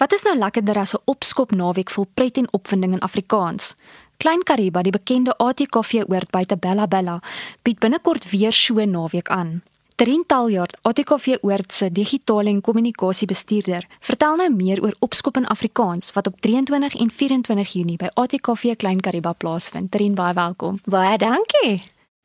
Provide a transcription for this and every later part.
Wat is nou lekkerder as 'n opskop naweek vol pret en opwinding in Afrikaans? Klein Kariba, die bekende ATKV oord buite Bella Bella, bied binnekort weer so 'n naweek aan. Trin Taljaard, ATKV oord se digitale en kommunikasiebestuurder, vertel nou meer oor opskop in Afrikaans wat op 23 en 24 Junie by ATKV Klein Kariba plaasvind. Trin, baie welkom. Baie dankie.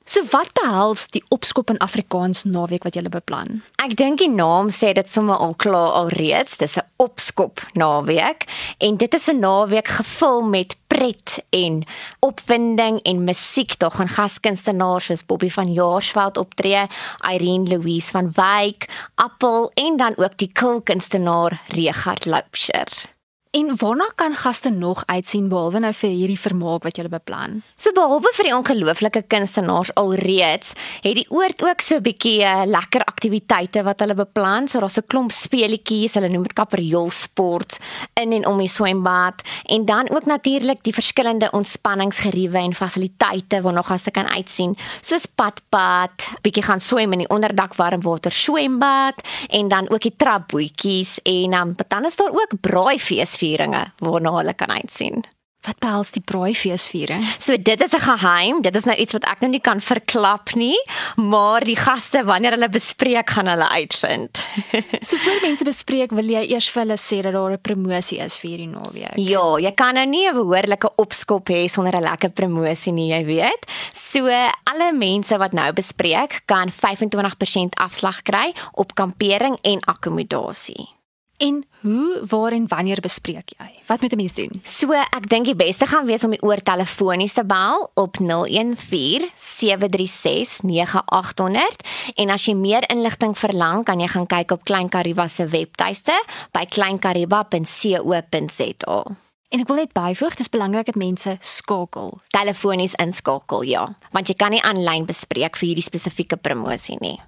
So wat behels die opskop in Afrikaans naweek wat jy beplan? Ek dink die naam sê dit sommer al klaar alreeds, dis 'n opskop naweek en dit is 'n naweek gevul met pret en opwinding en musiek. Daar gaan gaskunstenaars soos Bobby van Jaarsveld optree, Irene Louise van Wyk, Appel en dan ook die kulkunstenaar Regard Loupsher. En waarna kan gaste nog uitsien behalwe nou vir hierdie vermaak wat julle beplan? So behalwe vir die ongelooflike kunstenaars alreeds, het die oord ook so 'n bietjie uh, lekker aktiwiteite wat hulle beplan. So daar's 'n klomp speletjies, hulle noem dit kapriol sport in en om die swembad en dan ook natuurlik die verskillende ontspanningsgeriewe en fasiliteite waarna gaste kan uitsien, soos padpad, bietjie gaan swem in die onderdak warmwater swembad en dan ook die trapbootjies en um, dan is daar ook braaifees feesvieringe waarna hulle kan uitsien. Wat behels die braaifeesviering? So dit is 'n geheim, dit is nou iets wat ek nou nie kan verklap nie, maar die gaste wanneer hulle bespreek gaan hulle uitvind. so voor mense bespreek, wil jy eers vir hulle sê dat daar 'n promosie is vir hierdie naweek. Ja, jy kan nou nie 'n behoorlike opskop hê sonder 'n lekker promosie nie, jy weet. So alle mense wat nou bespreek, kan 25% afslag kry op kampering en akkommodasie. En hoe, waar en wanneer bespreek jy? Wat moet 'n mens doen? So, ek dink die beste gaan wees om die oor telefonies te bel op 014 736 9800 en as jy meer inligting verlang, kan jy gaan kyk op Klein Kariba se webtuiste by kleinkariba.co.za. En ek wil net byvoeg, dis belangrik dat mense skakel, telefonies inskakel, ja, want jy kan nie aanlyn bespreek vir hierdie spesifieke promosie nie.